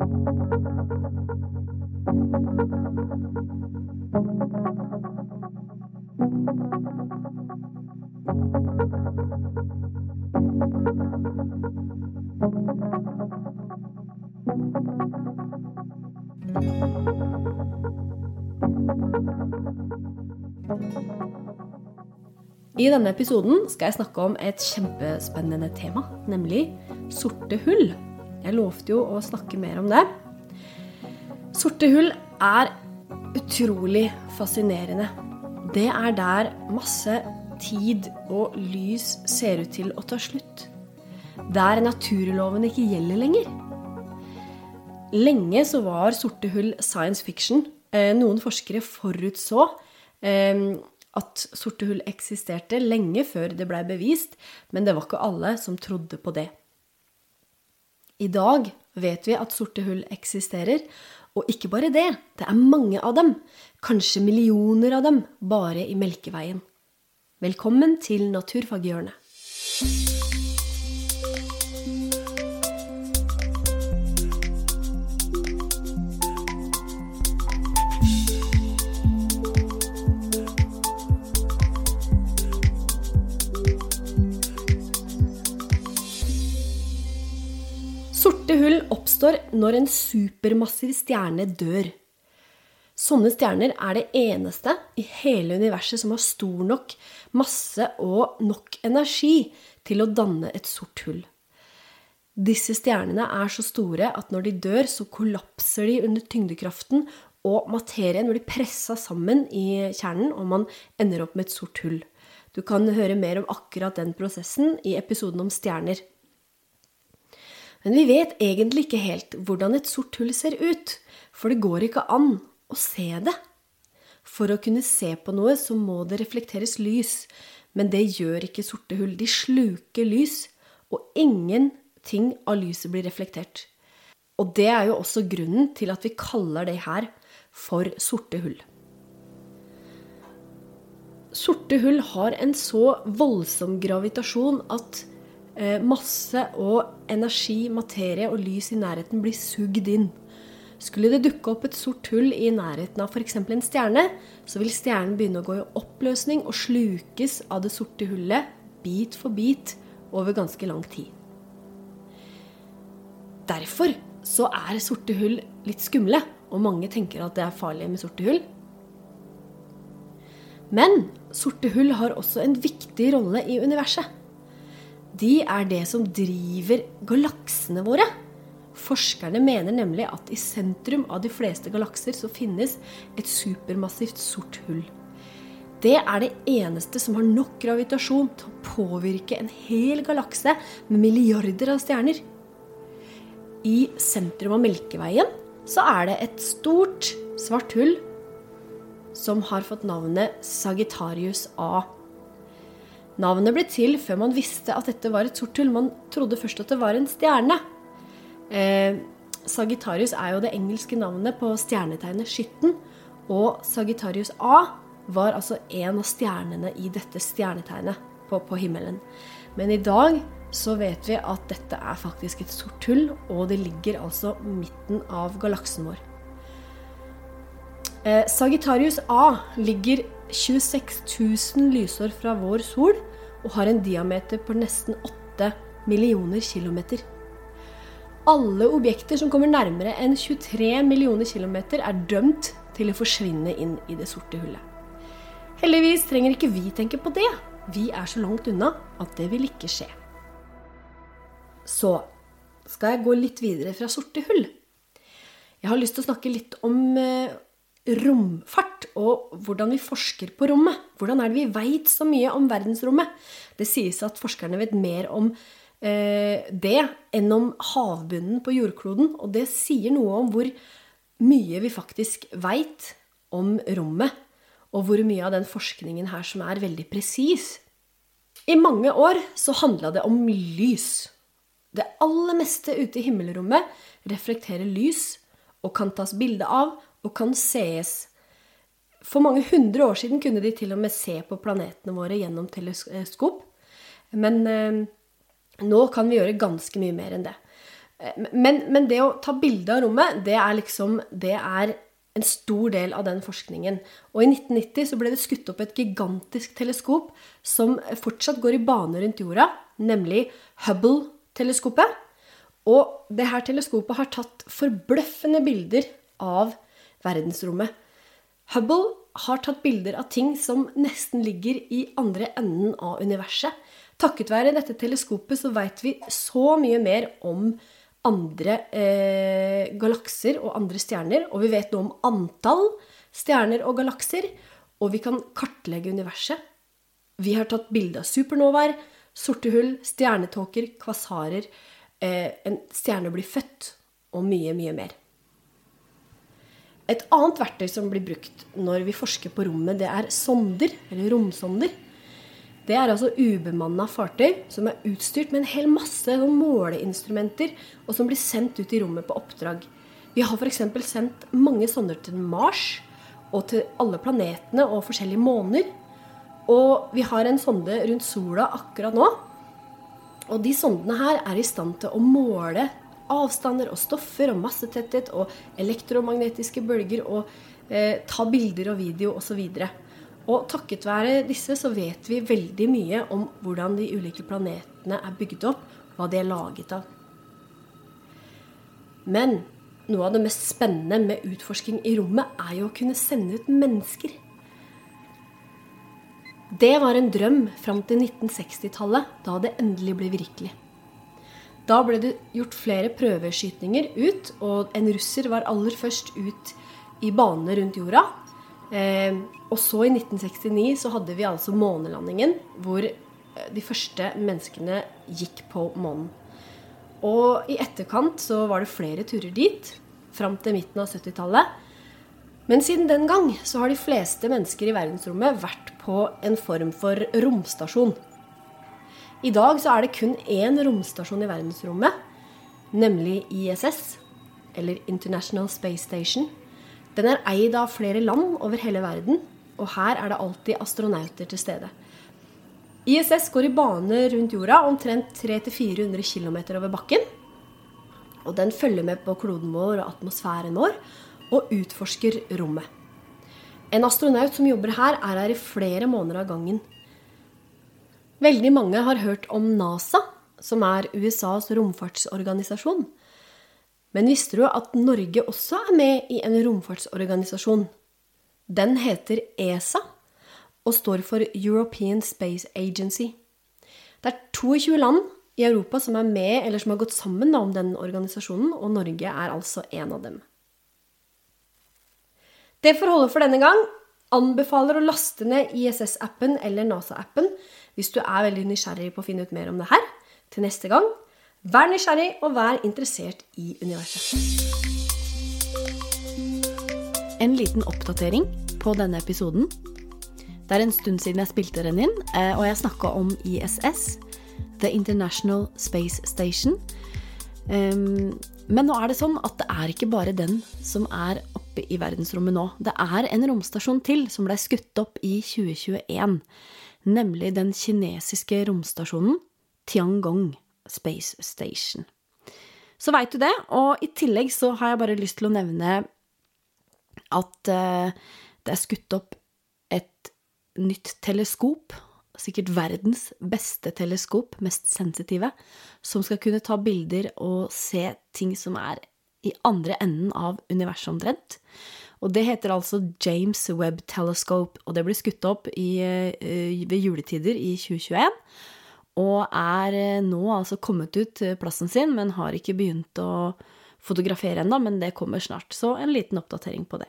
I denne episoden skal jeg snakke om et kjempespennende tema, nemlig sorte hull. Jeg lovte jo å snakke mer om det. Sorte hull er utrolig fascinerende. Det er der masse tid og lys ser ut til å ta slutt. Der naturloven ikke gjelder lenger. Lenge så var sorte hull science fiction. Eh, noen forskere forutså eh, at sorte hull eksisterte lenge før det blei bevist, men det var ikke alle som trodde på det. I dag vet vi at sorte hull eksisterer, og ikke bare det, det er mange av dem, kanskje millioner av dem, bare i Melkeveien. Velkommen til Naturfaghjørnet. Sorte hull oppstår når en supermassiv stjerne dør. Sånne stjerner er det eneste i hele universet som har stor nok masse og nok energi til å danne et sort hull. Disse stjernene er så store at når de dør, så kollapser de under tyngdekraften, og materien blir pressa sammen i kjernen, og man ender opp med et sort hull. Du kan høre mer om akkurat den prosessen i episoden om stjerner. Men vi vet egentlig ikke helt hvordan et sort hull ser ut, for det går ikke an å se det. For å kunne se på noe så må det reflekteres lys, men det gjør ikke sorte hull. De sluker lys, og ingenting av lyset blir reflektert. Og det er jo også grunnen til at vi kaller det her for sorte hull. Sorte hull har en så voldsom gravitasjon at masse og energi, materie og lys i nærheten blir sugd inn. Skulle det dukke opp et sort hull i nærheten av f.eks. en stjerne, så vil stjernen begynne å gå i oppløsning og slukes av det sorte hullet bit for bit over ganske lang tid. Derfor så er sorte hull litt skumle, og mange tenker at det er farlig med sorte hull. Men sorte hull har også en viktig rolle i universet de er det som driver galaksene våre. Forskerne mener nemlig at i sentrum av de fleste galakser så finnes et supermassivt sort hull. Det er det eneste som har nok gravitasjon til å påvirke en hel galakse med milliarder av stjerner. I sentrum av Melkeveien så er det et stort, svart hull som har fått navnet Sagittarius A. Navnet ble til før man visste at dette var et sort hull. Man trodde først at det var en stjerne. Eh, Sagittarius er jo det engelske navnet på stjernetegnet Skytten. Og Sagittarius A var altså en av stjernene i dette stjernetegnet på, på himmelen. Men i dag så vet vi at dette er faktisk et sort hull, og det ligger altså midten av galaksen vår. Eh, Sagittarius A ligger 26 000 lysår fra vår sol og har en diameter på nesten 8 millioner kilometer. Alle objekter som kommer nærmere enn 23 millioner kilometer, er dømt til å forsvinne inn i det sorte hullet. Heldigvis trenger ikke vi tenke på det. Vi er så langt unna at det vil ikke skje. Så skal jeg gå litt videre fra sorte hull. Jeg har lyst til å snakke litt om eh, romfart og hvordan vi forsker på rommet. Hvordan er det vi veit så mye om verdensrommet? Det sies at forskerne vet mer om eh, det enn om havbunnen på jordkloden. Og det sier noe om hvor mye vi faktisk veit om rommet. Og hvor mye av den forskningen her som er veldig presis. I mange år så handla det om lys. Det aller meste ute i himmelrommet reflekterer lys og kan tas bilde av og kan sees. For mange hundre år siden kunne de til og med se på planetene våre gjennom teleskop. Men eh, nå kan vi gjøre ganske mye mer enn det. Eh, Men, men det å ta bilde av rommet, det er liksom Det er en stor del av den forskningen. Og i 1990 så ble det skutt opp et gigantisk teleskop som fortsatt går i bane rundt jorda, nemlig Hubble-teleskopet. Og det her teleskopet har tatt forbløffende bilder av verdensrommet. Hubble har tatt bilder av ting som nesten ligger i andre enden av universet. Takket være dette teleskopet så veit vi så mye mer om andre eh, galakser og andre stjerner. Og vi vet noe om antall stjerner og galakser. Og vi kan kartlegge universet. Vi har tatt bilde av supernovaer, sorte hull, stjernetåker, kvasarer. Eh, en stjerne blir født, og mye, mye mer. Et annet verktøy som blir brukt når vi forsker på rommet, det er sonder, eller romsonder. Det er altså ubemanna fartøy som er utstyrt med en hel masse måleinstrumenter, og som blir sendt ut i rommet på oppdrag. Vi har f.eks. sendt mange sonder til Mars, og til alle planetene og forskjellige måner. Og vi har en sonde rundt sola akkurat nå. Og de sondene her er i stand til å måle avstander og stoffer og massetetthet og elektromagnetiske bølger og eh, ta bilder og video osv. Og takket være disse så vet vi veldig mye om hvordan de ulike planetene er bygd opp, hva de er laget av. Men noe av det mest spennende med utforsking i rommet er jo å kunne sende ut mennesker. Det var en drøm fram til 1960-tallet, da det endelig ble virkelig. Da ble det gjort flere prøveskytninger ut, og en russer var aller først ut i bane rundt jorda. Eh, og så i 1969 så hadde vi altså månelandingen, hvor eh, de første menneskene gikk på månen. Og i etterkant så var det flere turer dit, fram til midten av 70-tallet. Men siden den gang så har de fleste mennesker i verdensrommet vært på en form for romstasjon. I dag så er det kun én romstasjon i verdensrommet, nemlig ISS, eller International Space Station. Den er eid av flere land over hele verden, og her er det alltid astronauter til stede. ISS går i bane rundt jorda omtrent 300-400 km over bakken. Og den følger med på kloden vår og atmosfæren vår og utforsker rommet. En astronaut som jobber her, er her i flere måneder av gangen. Veldig mange har hørt om NASA, som er USAs romfartsorganisasjon. Men visste du at Norge også er med i en romfartsorganisasjon? Den heter ESA og står for European Space Agency. Det er 22 land i Europa som er med eller som har gått sammen om den organisasjonen, og Norge er altså en av dem. Det får holde for denne gang. Anbefaler å laste ned ISS-appen eller NASA-appen hvis du er veldig nysgjerrig på å finne ut mer om det her. Til neste gang, vær nysgjerrig og vær interessert i universet. En liten oppdatering på denne episoden. Det er en stund siden jeg spilte den inn, eh, og jeg snakka om ISS, The International Space Station. Um, men nå er det sånn at det er ikke bare den som er oppe i verdensrommet nå. Det er en romstasjon til som ble skutt opp i 2021. Nemlig den kinesiske romstasjonen Tiangong Space Station. Så veit du det, og i tillegg så har jeg bare lyst til å nevne at uh, det er skutt opp et nytt teleskop sikkert verdens beste teleskop, mest sensitive, som skal kunne ta bilder og se ting som er i andre enden av universet omtrent. Og det heter altså James Webb Telescope, og det ble skutt opp i, eh, ved juletider i 2021. Og er eh, nå altså kommet ut plassen sin, men har ikke begynt å fotografere ennå, men det kommer snart. Så en liten oppdatering på det.